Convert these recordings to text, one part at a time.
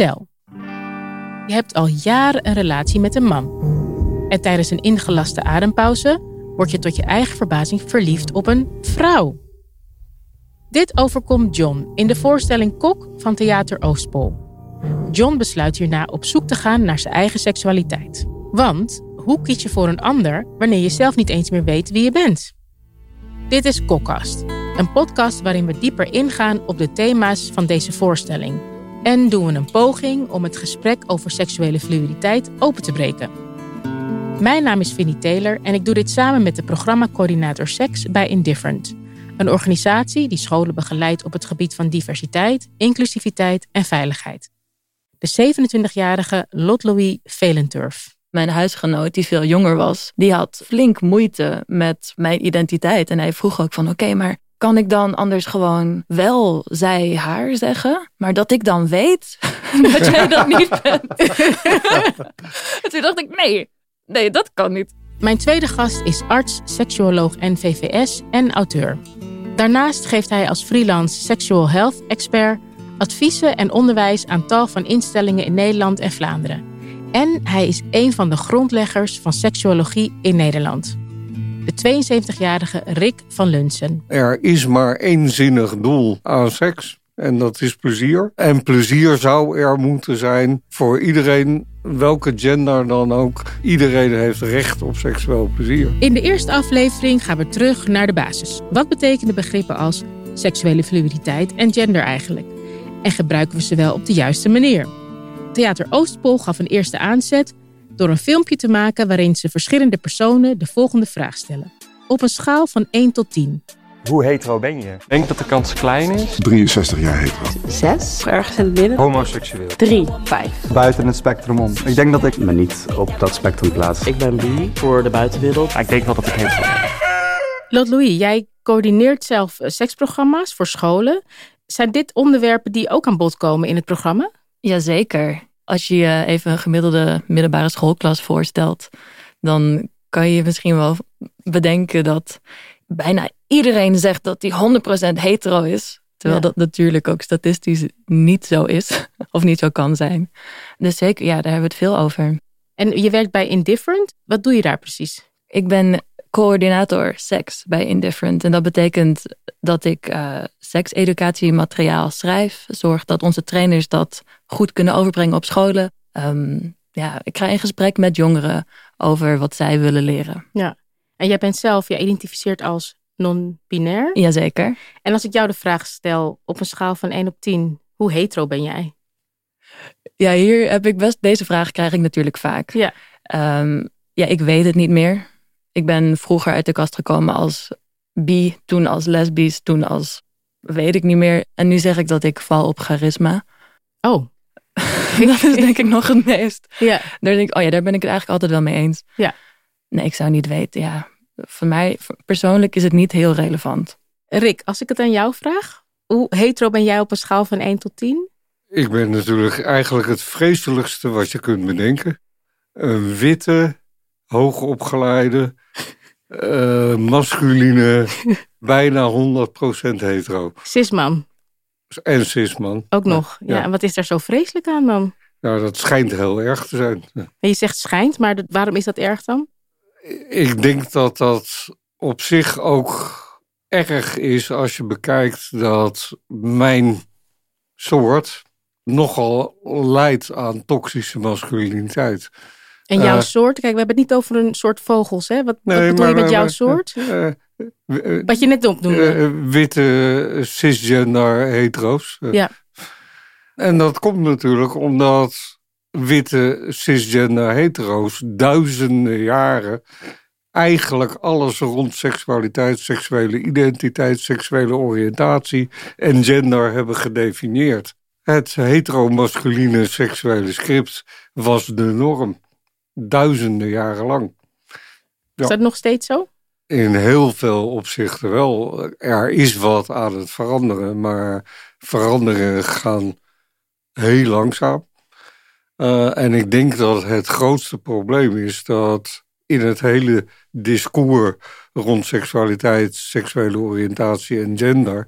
Stel, je hebt al jaren een relatie met een man. En tijdens een ingelaste adempauze word je tot je eigen verbazing verliefd op een vrouw. Dit overkomt John in de voorstelling Kok van Theater Oostpol. John besluit hierna op zoek te gaan naar zijn eigen seksualiteit. Want hoe kies je voor een ander wanneer je zelf niet eens meer weet wie je bent? Dit is Kokkast, een podcast waarin we dieper ingaan op de thema's van deze voorstelling. En doen we een poging om het gesprek over seksuele fluiditeit open te breken. Mijn naam is Vinnie Taylor en ik doe dit samen met de programmacoördinator Seks bij Indifferent. Een organisatie die scholen begeleidt op het gebied van diversiteit, inclusiviteit en veiligheid. De 27-jarige Lot Louis Velenturf. Mijn huisgenoot, die veel jonger was, die had flink moeite met mijn identiteit. En hij vroeg ook van, oké, maar kan ik dan anders gewoon wel zij, haar zeggen? Maar dat ik dan weet dat jij dat niet bent. toen dacht ik, nee, nee, dat kan niet. Mijn tweede gast is arts, seksuoloog en VVS en auteur. Daarnaast geeft hij als freelance sexual health expert adviezen en onderwijs aan tal van instellingen in Nederland en Vlaanderen. En hij is een van de grondleggers van seksuologie in Nederland. De 72-jarige Rick van Lunsen. Er is maar één zinnig doel aan seks. En dat is plezier. En plezier zou er moeten zijn voor iedereen, welke gender dan ook. Iedereen heeft recht op seksueel plezier. In de eerste aflevering gaan we terug naar de basis. Wat betekenen begrippen als seksuele fluiditeit en gender eigenlijk? En gebruiken we ze wel op de juiste manier? Theater Oostpol gaf een eerste aanzet door een filmpje te maken waarin ze verschillende personen de volgende vraag stellen. Op een schaal van 1 tot 10. Hoe hetero ben je? Ik denk dat de kans klein is. 63 jaar hetero. Zes, ergens in het midden. Homoseksueel. Drie, vijf. Buiten het spectrum om. Ik denk dat ik me niet op dat spectrum plaats. Ik ben bi voor de buitenwereld. ik denk wel dat ik hetero ben. Lot Louis, jij coördineert zelf eh, seksprogramma's voor scholen. Zijn dit onderwerpen die ook aan bod komen in het programma? Jazeker. Als je je even een gemiddelde middelbare schoolklas voorstelt, dan kan je misschien wel bedenken dat bijna iedereen zegt dat hij 100% hetero is. Terwijl Ja. dat natuurlijk ook statistisch niet zo is. Of niet zo kan zijn. Dus zeker, ja, daar hebben we het veel over. En je werkt bij Indifferent. Wat doe je daar precies? Ik ben coördinator seks bij Indifferent. En dat betekent dat ik eh sekseducatiemateriaal schrijf. Zorg dat onze trainers dat goed kunnen overbrengen op scholen. Ehm, ja, ik ga in gesprek met jongeren over wat zij willen leren. En jij bent zelf, je identificeert als non-binair. Jazeker. En als ik jou de vraag stel op een schaal van 1 op 10, hoe hetero ben jij? Ja, hier heb ik best. Deze vraag krijg ik natuurlijk vaak. Ja. Ehm, ja, ik weet het niet meer. Ik ben vroeger uit de kast gekomen als bi, toen als lesbisch, toen als weet ik niet meer. En nu zeg ik dat ik val op charisma. Oh, dat is denk ik nog het meest. ja. Daar denk ik, oh ja, daar ben ik het eigenlijk altijd wel mee eens. Ja. Nee, ik zou niet weten. Ja, voor mij persoonlijk is het niet heel relevant. Rick, als ik het aan jou vraag, hoe hetero ben jij op een schaal van 1 tot 10? Ik ben natuurlijk eigenlijk het vreselijkste wat je kunt bedenken. Een witte, hoogopgeleide, eh masculine, bijna 100% hetero. Cisman, En cisman. ook nog. Ja. ja. en wat is daar zo vreselijk aan dan? Nou, dat schijnt heel erg te zijn. En je zegt schijnt, maar waarom is dat erg dan? Ik denk dat dat op zich ook erg is als je bekijkt dat mijn soort nogal leidt aan toxische masculiniteit. En jouw Eh. soort, kijk, we hebben het niet over een soort vogels, hè? Wat, bedoel je maar- met jouw maar- soort? Eh, eh, Wat je net opnoemde. eh, witte cisgender hetero's. Eh, Ja. En dat komt natuurlijk omdat witte cisgender hetero's duizenden jaren eigenlijk alles rond seksualiteit, seksuele identiteit, seksuele oriëntatie en gender hebben gedefinieerd. Het heteromasculine seksuele script was de norm. Duizenden jaren lang. Is dat nog steeds zo? In heel veel opzichten wel. Er is wat aan het veranderen, maar veranderingen gaan heel langzaam. Eh, en ik denk dat het grootste probleem is dat in het hele discours rond seksualiteit, seksuele oriëntatie en gender,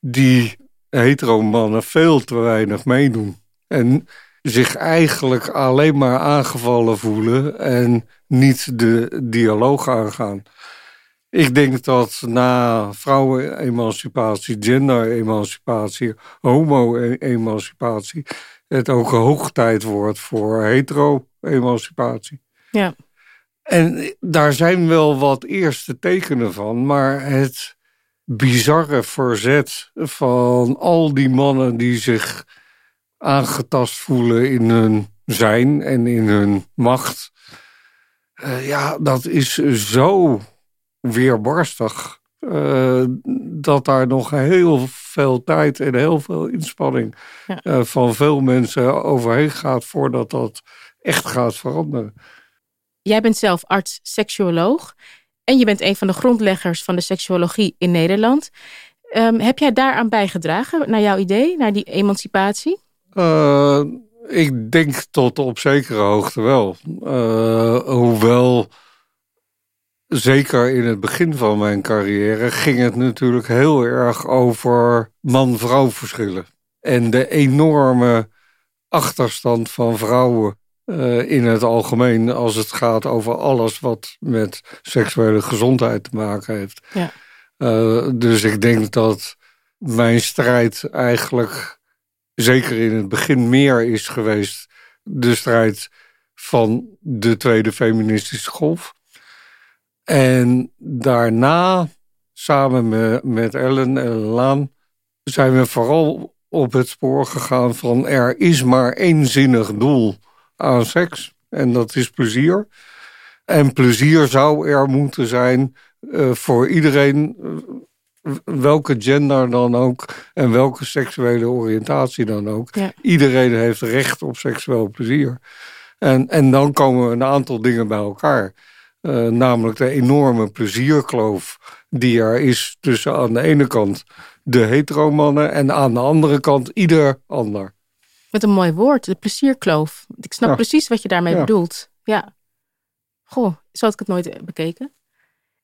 die hetero mannen veel te weinig meedoen. En zich eigenlijk alleen maar aangevallen voelen en niet de dialoog aangaan. Ik denk dat na vrouwenemancipatie, gender-emancipatie, homo-emancipatie, het ook hoog tijd wordt voor hetero-emancipatie. Ja. En daar zijn wel wat eerste tekenen van, maar het bizarre verzet van al die mannen die zich aangetast voelen in hun zijn en in hun macht. Uh, ja, dat is zo weerbarstig. Uh, dat daar nog heel veel tijd en heel veel inspanning Ja. uh, van veel mensen overheen gaat voordat dat echt gaat veranderen. Jij bent zelf arts seksuoloog en je bent een van de grondleggers van de seksuologie in Nederland. Ehm, heb jij daaraan bijgedragen, naar jouw idee, naar die emancipatie? Uh, ik denk tot op zekere hoogte wel. Uh, hoewel, zeker in het begin van mijn carrière, ging het natuurlijk heel erg over man-vrouw verschillen. En de enorme achterstand van vrouwen uh, in het algemeen als het gaat over alles wat met seksuele gezondheid te maken heeft. Ja. Dus ik denk dat mijn strijd eigenlijk zeker in het begin meer is geweest de strijd van de tweede feministische golf. En daarna, samen met, Ellen en Laan, zijn we vooral op het spoor gegaan van er is maar één zinnig doel aan seks. En dat is plezier. En plezier zou er moeten zijn uh, voor iedereen, uh, welke gender dan ook en welke seksuele oriëntatie dan ook. Ja. Iedereen heeft recht op seksueel plezier. En, en dan komen een aantal dingen bij elkaar. Uh, namelijk de enorme plezierkloof die er is tussen aan de ene kant de heteromannen en aan de andere kant ieder ander. Met een mooi woord, de plezierkloof. Ik snap Ja. precies wat je daarmee Ja. bedoelt. Ja. Goh, zo had ik het nooit bekeken.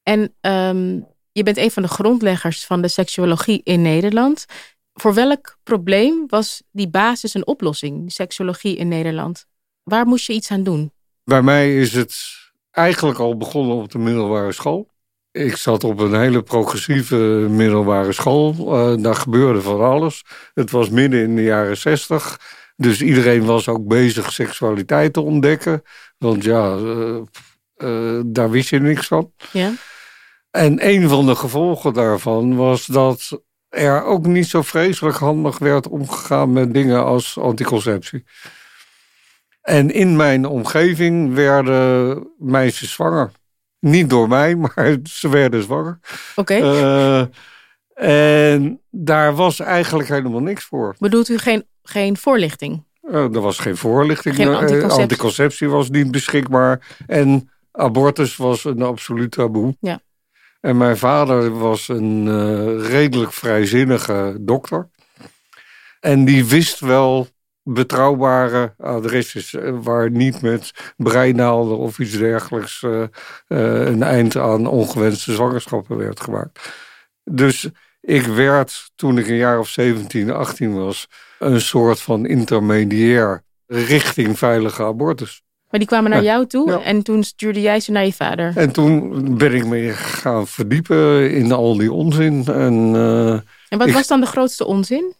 En ehm, je bent een van de grondleggers van de seksuologie in Nederland. Voor welk probleem was die basis een oplossing, seksuologie in Nederland? Waar moest je iets aan doen? Bij mij is het eigenlijk al begonnen op de middelbare school. Ik zat op een hele progressieve middelbare school. Uh, daar gebeurde van alles. Het was midden in de jaren zestig. Dus iedereen was ook bezig seksualiteit te ontdekken. Want ja, uh, uh, daar wist je niks van. Ja. En een van de gevolgen daarvan was dat er ook niet zo vreselijk handig werd omgegaan met dingen als anticonceptie. En in mijn omgeving werden meisjes zwanger. Niet door mij, maar ze werden zwanger. Oké. Uh, en daar was eigenlijk helemaal niks voor. Bedoelt u geen, geen voorlichting? Uh, er was geen voorlichting. Geen anticonceptie. Uh, anticonceptie was niet beschikbaar. En abortus was een absoluut taboe. Ja. En mijn vader was een uh, redelijk vrijzinnige dokter. En die wist wel betrouwbare adresses eh, waar niet met breinaalden of iets dergelijks uh, een eind aan ongewenste zwangerschappen werd gemaakt. Dus ik werd, toen ik een jaar of 17, 18 was, een soort van intermediair richting veilige abortus. Maar die kwamen naar Ja. jou toe Ja. en toen stuurde jij ze naar je vader. En toen ben ik me gaan verdiepen in al die onzin. En uh, En wat ik- was dan de grootste onzin?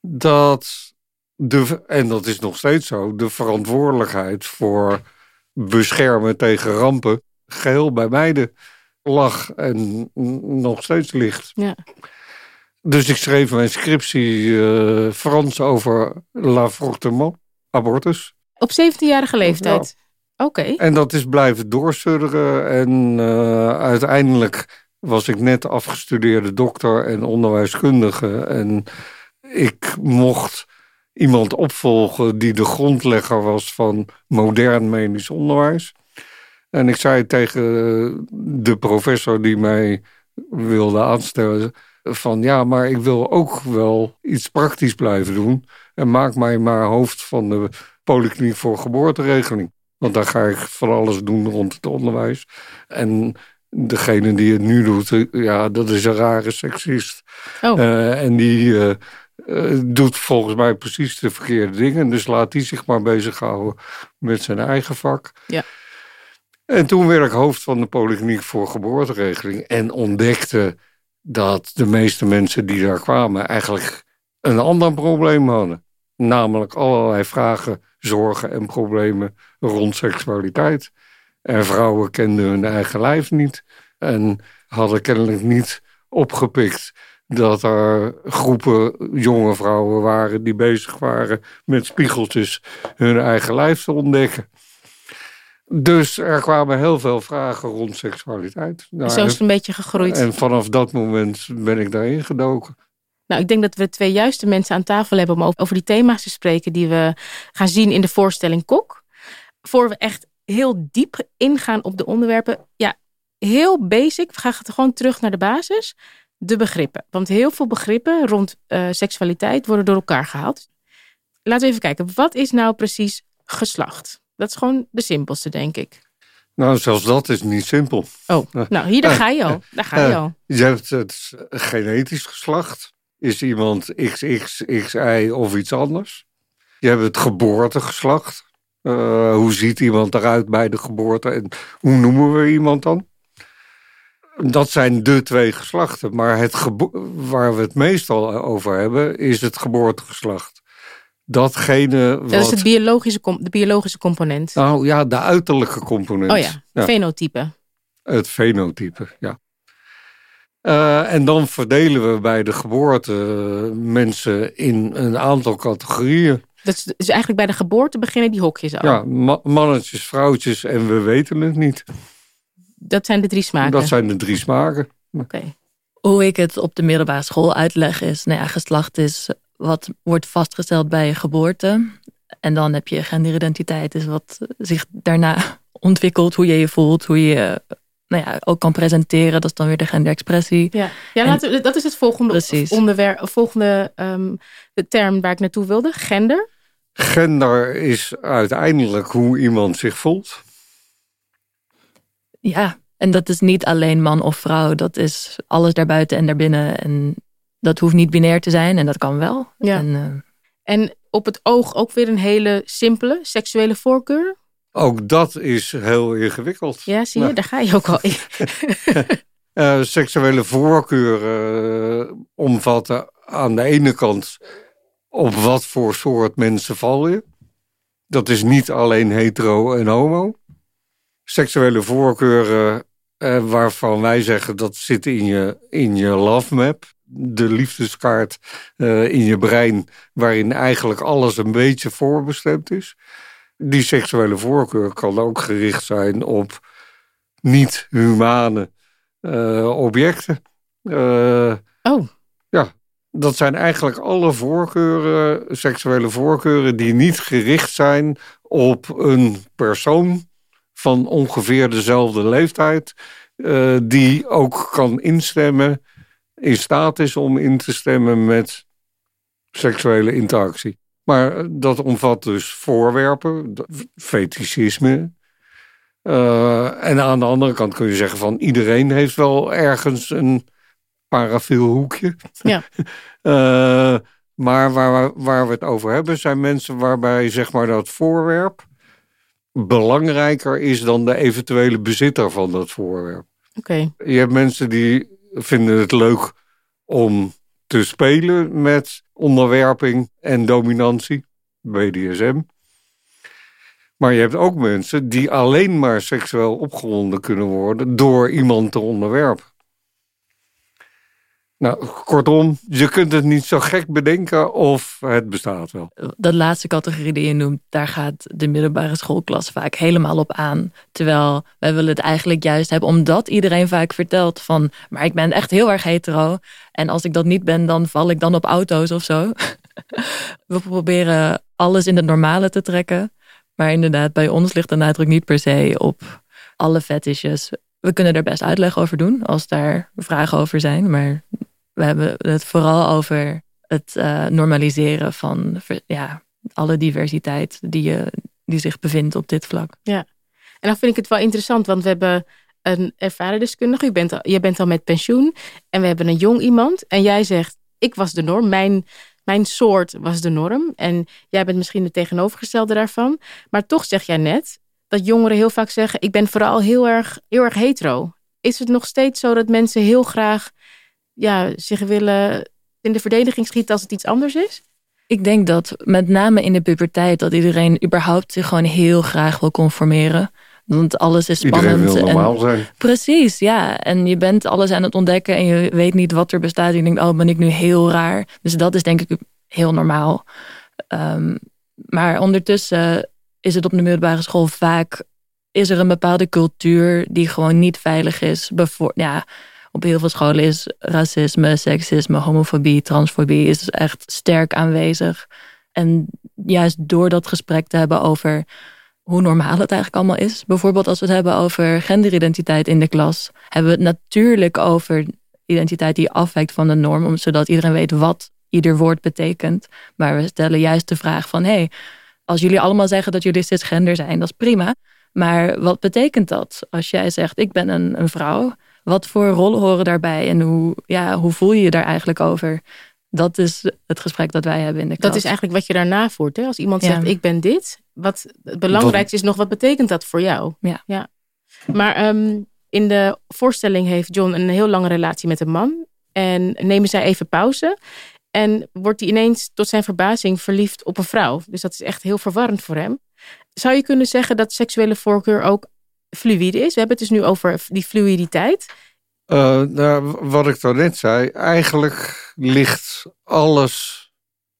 dat de, en dat is nog steeds zo, de verantwoordelijkheid voor beschermen tegen rampen geheel bij meiden lag en nog steeds ligt. Ja. Dus ik schreef mijn scriptie uh, Frans over l'avortement, abortus. Op 17-jarige leeftijd? Oké. En dat is blijven doorsudderen en uh, uiteindelijk was ik net afgestudeerde dokter en onderwijskundige en ik mocht iemand opvolgen die de grondlegger was van modern medisch onderwijs. En ik zei tegen de professor die mij wilde aanstellen van ja, maar ik wil ook wel iets praktisch blijven doen en maak mij maar hoofd van de polykliniek voor geboorteregeling. Want daar ga ik van alles doen rond het onderwijs. En degene die het nu doet, ja, dat is een rare seksist. Oh. Uh, en die uh, eh, doet volgens mij precies de verkeerde dingen. Dus laat die zich maar bezighouden met zijn eigen vak. Ja. En toen werd ik hoofd van de Polykliniek voor Geboorteregeling. En ontdekte dat de meeste mensen die daar kwamen eigenlijk een ander probleem hadden. Namelijk allerlei vragen, zorgen en problemen rond seksualiteit. En vrouwen kenden hun eigen lijf niet. En hadden kennelijk niet opgepikt dat er groepen jonge vrouwen waren die bezig waren met spiegeltjes hun eigen lijf te ontdekken. Dus er kwamen heel veel vragen rond seksualiteit. Nou, Zo is het een beetje gegroeid. en vanaf dat moment ben ik daarin gedoken. Nou, ik denk dat we twee juiste mensen aan tafel hebben om over- die thema's te spreken die we gaan zien in de voorstelling Kok. Voor we echt heel diep ingaan op de onderwerpen. Ja, heel basic. We gaan gewoon terug naar de basis. De begrippen. Want heel veel begrippen rond eh, seksualiteit worden door elkaar gehaald. Laten we even kijken. Wat is nou precies geslacht? Dat is gewoon de simpelste, denk ik. Nou, zelfs dat is niet simpel. Oh, nou hier, daar ga je al. Daar ga je Eh, al. Je hebt het genetisch geslacht. Is iemand XX, XY of iets anders? Je hebt het geboortegeslacht. Eh, hoe ziet iemand eruit bij de geboorte en hoe noemen we iemand dan? Dat zijn de twee geslachten. Maar het waar we het meestal over hebben, is het geboortegeslacht. Datgene wat... Dat is het biologische, de biologische component. Nou ja, de uiterlijke component. Oh ja, fenotype. Het fenotype, ja. Eh, en dan verdelen we bij de geboorte mensen in een aantal categorieën. Dat is dus eigenlijk bij de geboorte beginnen die hokjes al. Ja, ma- mannetjes, vrouwtjes en we weten het niet. Dat zijn de drie smaken. Dat zijn de drie smaken. Oké. Hoe ik het op de middelbare school uitleg is, nou ja, geslacht is wat wordt vastgesteld bij je geboorte. En dan heb je genderidentiteit, is wat zich daarna ontwikkelt, hoe je je voelt, hoe je je nou ja, ook kan presenteren. Dat is dan weer de genderexpressie. Ja, ja En- laten we, dat is het volgende, Precies. onderwerp, volgende ehm, de term waar ik naartoe wilde. Gender. Gender is uiteindelijk hoe iemand zich voelt. Ja, en dat is niet alleen man of vrouw, dat is alles daarbuiten en daarbinnen. En dat hoeft niet binair te zijn en dat kan wel. Ja. En, eh, En op het oog ook weer een hele simpele seksuele voorkeur. Ook dat is heel ingewikkeld. Ja, zie je, Nou, daar ga je ook al in. eh, seksuele voorkeuren eh, omvatten aan de ene kant op wat voor soort mensen val je. Dat is niet alleen hetero en homo. Seksuele voorkeuren eh, waarvan wij zeggen dat zit in je, in je love map. De liefdeskaart eh, in je brein waarin eigenlijk alles een beetje voorbestemd is. Die seksuele voorkeur kan ook gericht zijn op niet-humane eh, objecten. Eh, Oh, dat zijn eigenlijk alle voorkeuren, seksuele voorkeuren, die niet gericht zijn op een persoon van ongeveer dezelfde leeftijd, eh, die ook kan instemmen, in staat is om in te stemmen met seksuele interactie. Maar eh, dat omvat dus voorwerpen, fetischisme. Eh, en aan de andere kant kun je zeggen van iedereen heeft wel ergens een parafiel hoekje. Ja. Eh, maar waar, we- waar we het over hebben zijn mensen waarbij zeg maar dat voorwerp belangrijker is dan de eventuele bezitter van dat voorwerp. oké. Je hebt mensen die vinden het leuk om te spelen met onderwerping en dominantie, BDSM. Maar je hebt ook mensen die alleen maar seksueel opgewonden kunnen worden door iemand te onderwerpen. Nou, kortom, je kunt het niet zo gek bedenken of het bestaat wel. dat laatste categorie die je noemt, daar gaat de middelbare schoolklas vaak helemaal op aan. Terwijl wij willen het eigenlijk juist hebben, omdat iedereen vaak vertelt van, maar ik ben echt heel erg hetero. En als ik dat niet ben, dan val ik dan op auto's of zo. We proberen alles in het normale te trekken. Maar inderdaad, bij ons ligt de nadruk niet per se op alle fetishes. We kunnen er best uitleg over doen, als daar vragen over zijn. Maar we hebben het vooral over het eh, normaliseren van ja, alle diversiteit die, je, die zich bevindt op dit vlak. En dan vind ik het wel interessant, want we hebben een ervaren deskundige. Je bent, al, je bent al met pensioen. En we hebben een jong iemand. En jij zegt, ik was de norm. Mijn mijn soort was de norm. En jij bent misschien de tegenovergestelde daarvan. Maar toch zeg jij net dat jongeren heel vaak zeggen: Ik ben vooral heel erg, heel erg hetero. Is het nog steeds zo dat mensen heel graag ja, zich willen in de verdediging schieten als het iets anders is? Ik denk dat met name in de puberteit dat iedereen überhaupt zich gewoon heel graag wil conformeren. Want alles is spannend. Iedereen wil normaal en, zijn. Precies, ja. En je bent alles aan het ontdekken en je weet niet wat er bestaat. En je denkt, oh, ben ik nu heel raar. Dus dat is denk ik heel normaal. Ehm, maar ondertussen is het op de middelbare school vaak... is er een bepaalde cultuur die gewoon niet veilig is. Bevoor, ja, op heel veel scholen is racisme, seksisme, homofobie, transfobie... is dus echt sterk aanwezig. En juist door dat gesprek te hebben over hoe normaal het eigenlijk allemaal is. Bijvoorbeeld als we het hebben over genderidentiteit in de klas... hebben we het natuurlijk over identiteit die afwijkt van de norm... zodat iedereen weet wat ieder woord betekent. Maar we stellen juist de vraag van... hey, als jullie allemaal zeggen dat jullie cisgender zijn, dat is prima. Maar wat betekent dat? Als jij zegt, ik ben een, een vrouw... wat voor rollen horen daarbij en hoe, ja, hoe voel je je daar eigenlijk over? Dat is het gesprek dat wij hebben in de klas. Dat is eigenlijk wat je daarna voert. Hè? Als iemand Ja. zegt, ik ben dit. Wat, het belangrijkste is nog, wat betekent dat voor jou? Ja. ja. Maar ehm, in de voorstelling heeft John een heel lange relatie met een man. En nemen zij even pauze. En wordt hij ineens tot zijn verbazing verliefd op een vrouw. Dus dat is echt heel verwarrend voor hem. Zou je kunnen zeggen dat seksuele voorkeur ook fluïde is? We hebben het dus nu over die fluiditeit. Eh, nou, wat ik daarnet zei, eigenlijk ligt alles,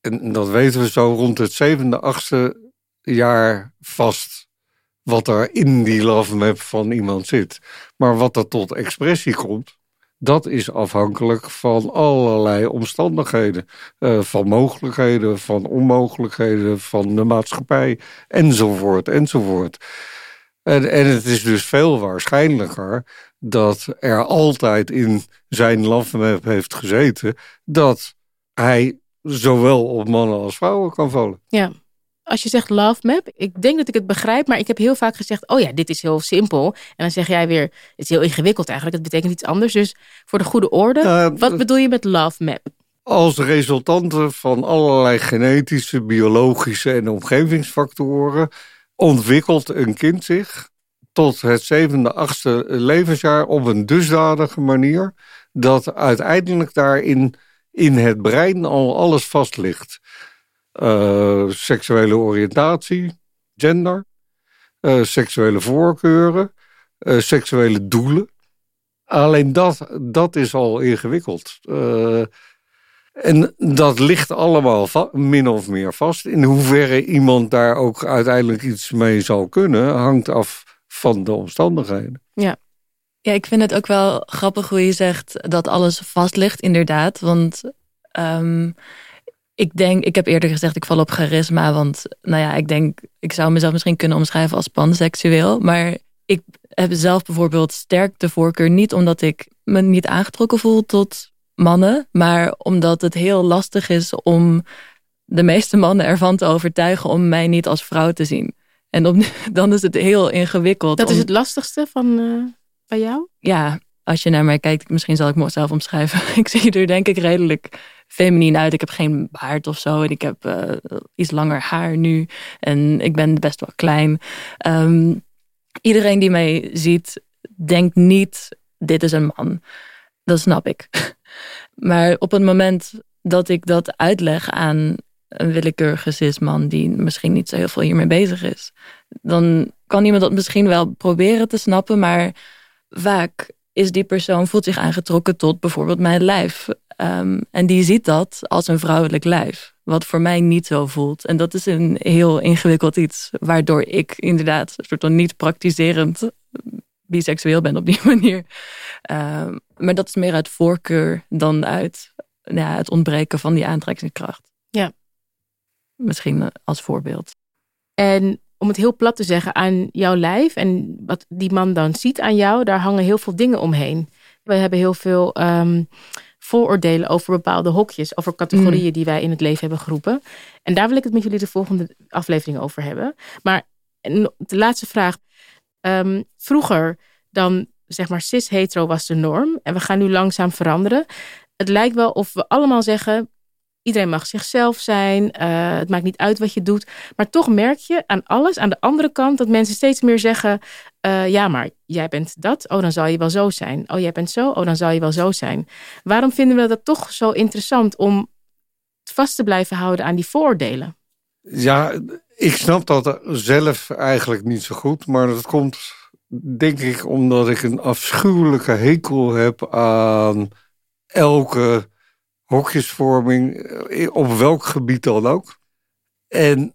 en dat weten we zo, rond het zevende, achtste jaar vast. Wat er in die love map van iemand zit. Maar wat er tot expressie komt, dat is afhankelijk van allerlei omstandigheden. Eh, van mogelijkheden, van onmogelijkheden, van de maatschappij, enzovoort, enzovoort. En, en het is dus veel waarschijnlijker dat er altijd in zijn love map heeft gezeten dat hij zowel op mannen als vrouwen kan vallen. Ja. Als je zegt love map, ik denk dat ik het begrijp, maar ik heb heel vaak gezegd, oh ja, dit is heel simpel. En dan zeg jij weer, het is heel ingewikkeld eigenlijk, het betekent iets anders. Dus voor de goede orde, Uh, wat bedoel je met love map? Als resultante van allerlei genetische, biologische en omgevingsfactoren ontwikkelt een kind zich tot het zevende, achtste levensjaar op een dusdanige manier dat uiteindelijk daarin in het brein al alles vast ligt. Uh, seksuele oriëntatie, gender, uh, seksuele voorkeuren, uh, seksuele doelen. Alleen dat, dat is al ingewikkeld. En dat ligt allemaal min of meer vast. In hoeverre iemand daar ook uiteindelijk iets mee zal kunnen, hangt af van de omstandigheden. Ja. Ja, ik vind het ook wel grappig hoe je zegt dat alles vast ligt, inderdaad. Want um, ik denk, ik heb eerder gezegd, ik val op charisma. Want nou ja, ik denk, ik zou mezelf misschien kunnen omschrijven als panseksueel. Maar ik heb zelf bijvoorbeeld sterk de voorkeur niet omdat ik me niet aangetrokken voel tot mannen, maar omdat het heel lastig is om de meeste mannen ervan te overtuigen om mij niet als vrouw te zien. En om, dan is het heel ingewikkeld. Dat om, is het lastigste van uh, bij jou? Ja, als je naar mij kijkt, misschien zal ik mezelf omschrijven. ik zie er denk ik redelijk feminien uit. Ik heb geen baard of zo en ik heb uh, iets langer haar nu en ik ben best wel klein. Um, iedereen die mij ziet, denkt niet, dit is een man. Dat snap ik. Maar op het moment dat ik dat uitleg aan een willekeurige cisman die misschien niet zo heel veel hiermee bezig is, dan kan iemand dat misschien wel proberen te snappen, maar vaak is die persoon voelt zich aangetrokken tot bijvoorbeeld mijn lijf. Um, en die ziet dat als een vrouwelijk lijf, wat voor mij niet zo voelt. En dat is een heel ingewikkeld iets, waardoor ik inderdaad een soort van niet praktiserend biseksueel ben op die manier. Um, maar dat is meer uit voorkeur dan uit ja, het ontbreken van die aantrekkingskracht. Ja. Misschien als voorbeeld. En om het heel plat te zeggen, aan jouw lijf en wat die man dan ziet aan jou, daar hangen heel veel dingen omheen. We hebben heel veel um, vooroordelen over bepaalde hokjes, over categorieën mm. die wij in het leven hebben geroepen. En daar wil ik het met jullie de volgende aflevering over hebben. Maar de laatste vraag. Um, vroeger dan zeg maar cis-hetero was de norm. En we gaan nu langzaam veranderen. Het lijkt wel of we allemaal zeggen... Iedereen mag zichzelf zijn. eh, het maakt niet uit wat je doet. Maar toch merk je aan alles, aan de andere kant, dat mensen steeds meer zeggen: eh, Ja, maar jij bent dat. Oh, dan zal je wel zo zijn. Oh, jij bent zo. Oh, dan zal je wel zo zijn. Waarom vinden we dat toch zo interessant om vast te blijven houden aan die vooroordelen? Ja, ik snap dat zelf eigenlijk niet zo goed. Maar dat komt, denk ik, omdat ik een afschuwelijke hekel heb aan elke hokjesvorming, eh, op welk gebied dan ook. En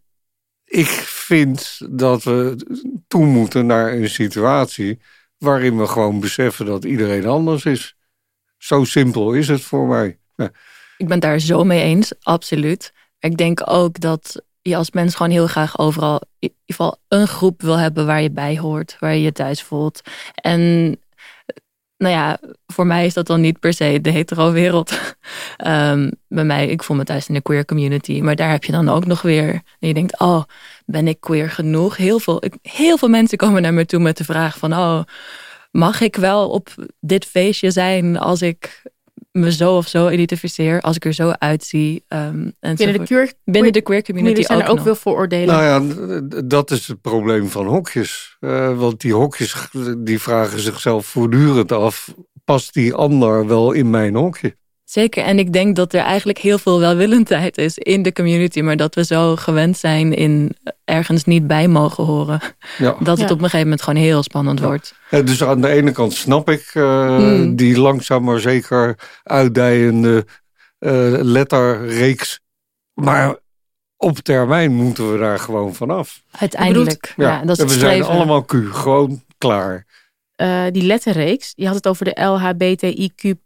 ik vind dat we toe moeten naar een situatie waarin we gewoon beseffen dat iedereen anders is. Zo simpel is het voor mij. Ik ben daar zo mee eens, absoluut. Ik denk ook dat je als mens gewoon heel graag overal in ieder geval een groep wil hebben waar je bij hoort, waar je je thuis voelt. En nou ja, voor mij is dat dan niet per se de hetero wereld. Ehm, bij mij, ik voel me thuis in de queer community, maar daar heb je dan ook nog weer. Je denkt, oh, ben ik queer genoeg? Heel veel, heel veel mensen komen naar me toe met de vraag van, oh, mag ik wel op dit feestje zijn als ik me zo of zo identificeer, als ik er zo uitzie. Um, en Binnen de queer, Binnen de queer community zijn er ook nog. veel vooroordelen. Nou ja, dat is het probleem van hokjes. Eh, want die hokjes die vragen zichzelf voortdurend af: past die ander wel in mijn hokje? Zeker, en ik denk dat er eigenlijk heel veel welwillendheid is in de community, maar dat we zo gewend zijn in ergens niet bij mogen horen. Ja. Dat het Ja. op een gegeven moment gewoon heel spannend wordt. Eh, Dus aan de ene kant snap ik eh, Hmm. die langzaam maar zeker uitdijende eh, letterreeks. Maar op termijn moeten we daar gewoon vanaf. Uiteindelijk. ja, dat is we zijn allemaal Q, gewoon klaar. Eh, die letterreeks, je had het over de LHBTIQ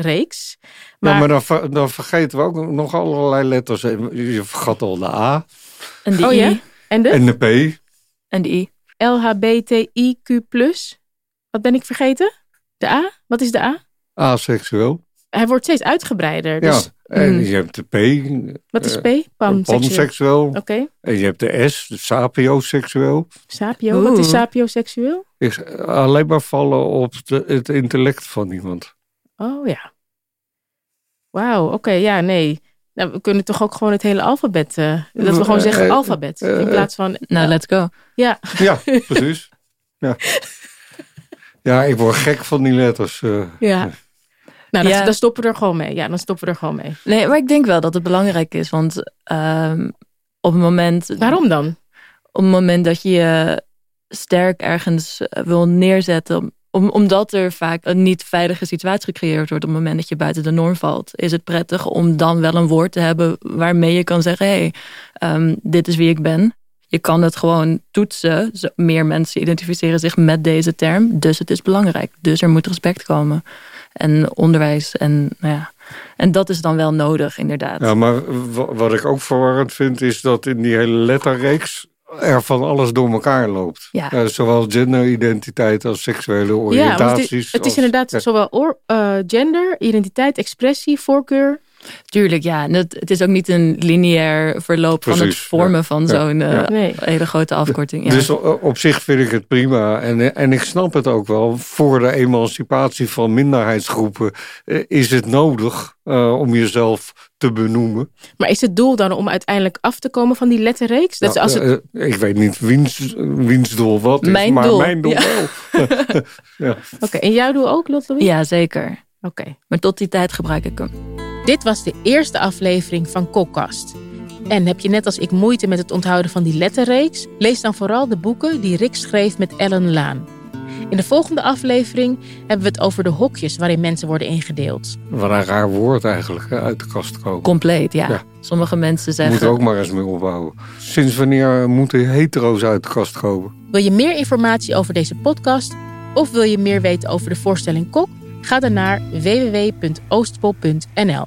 reeks. Maar, ja, maar dan, ver- dan vergeten we ook nog allerlei letters. Je vergat al de A En de Oh I. ja? en de en de P. En de I. LHBTIQ Wat ben ik vergeten? De A? Wat is de A? Aseksueel. Hij wordt steeds uitgebreider. Dus ja, en mm. je hebt de P. wat is eh, P? Panseksueel. Panseksueel. Oké. En je hebt de S, de sapioseksueel. Sapio. Wat is sapioseksueel? Is alleen maar vallen op de, het intellect van iemand. Oh ja. Wauw, oké, ja, nee. Nou, we kunnen toch ook gewoon het hele alfabet... eh, dat we gewoon Eh, zeggen eh, alfabet. in plaats van... Nou, let's go. ja, Ja, precies. Ja. ja, ik word gek van die letters. eh. ja. Nou, dan, Ja. dan stoppen we er gewoon mee. Ja, dan stoppen we er gewoon mee. Nee, maar ik denk wel dat het belangrijk is, want ehm, op het moment... Waarom dan? op het moment dat je je sterk ergens wil neerzetten, om, omdat er vaak een niet veilige situatie gecreëerd wordt op het moment dat je buiten de norm valt, is het prettig om dan wel een woord te hebben waarmee je kan zeggen: hé, hey, ehm, dit is wie ik ben. Je kan het gewoon toetsen. Meer mensen identificeren zich met deze term. Dus het is belangrijk. Dus er moet respect komen. En onderwijs. En, nou ja. en dat is dan wel nodig, inderdaad. Ja, maar wa- wat ik ook verwarrend vind, is dat in die hele letterreeks er van alles door elkaar loopt. Ja. Eh, zowel genderidentiteit als seksuele Ja, oriëntaties. het, is- het is als- inderdaad ja. zowel oor- eh, gender, identiteit, expressie, voorkeur. Tuurlijk, ja. En het, het is ook niet een lineair verloop van het vormen ja. van Ja, zo'n eh, ja. Nee. hele grote afkorting. Ja. Dus op zich vind ik het prima. En, en ik snap het ook wel. Voor de emancipatie van minderheidsgroepen eh, is het nodig eh, om jezelf te benoemen. Maar is het doel dan om uiteindelijk af te komen van die letterreeks? Dat Nou, is als het, eh, ik weet niet wiens, wiens doel wat is, Mijn maar doel, mijn doel ja. wel. Oké, en jouw doel ook, Lot Louis? ja, zeker. Oké. Maar tot die tijd gebruik ik hem. Dit was de eerste aflevering van Kokkast. En heb je net als ik moeite met het onthouden van die letterreeks? Lees dan vooral de boeken die Rick schreef met Ellen Laan. In de volgende aflevering hebben we het over de hokjes waarin mensen worden ingedeeld. Wat een raar woord eigenlijk, hè, uit de kast komen. Compleet, ja. Ja. Sommige mensen Moet zeggen... er ook maar eens mee opbouwen. Sinds wanneer moeten hetero's uit de kast komen? Wil je meer informatie over deze podcast of wil je meer weten over de voorstelling Kok? Ga dan naar www.oostpol.nl.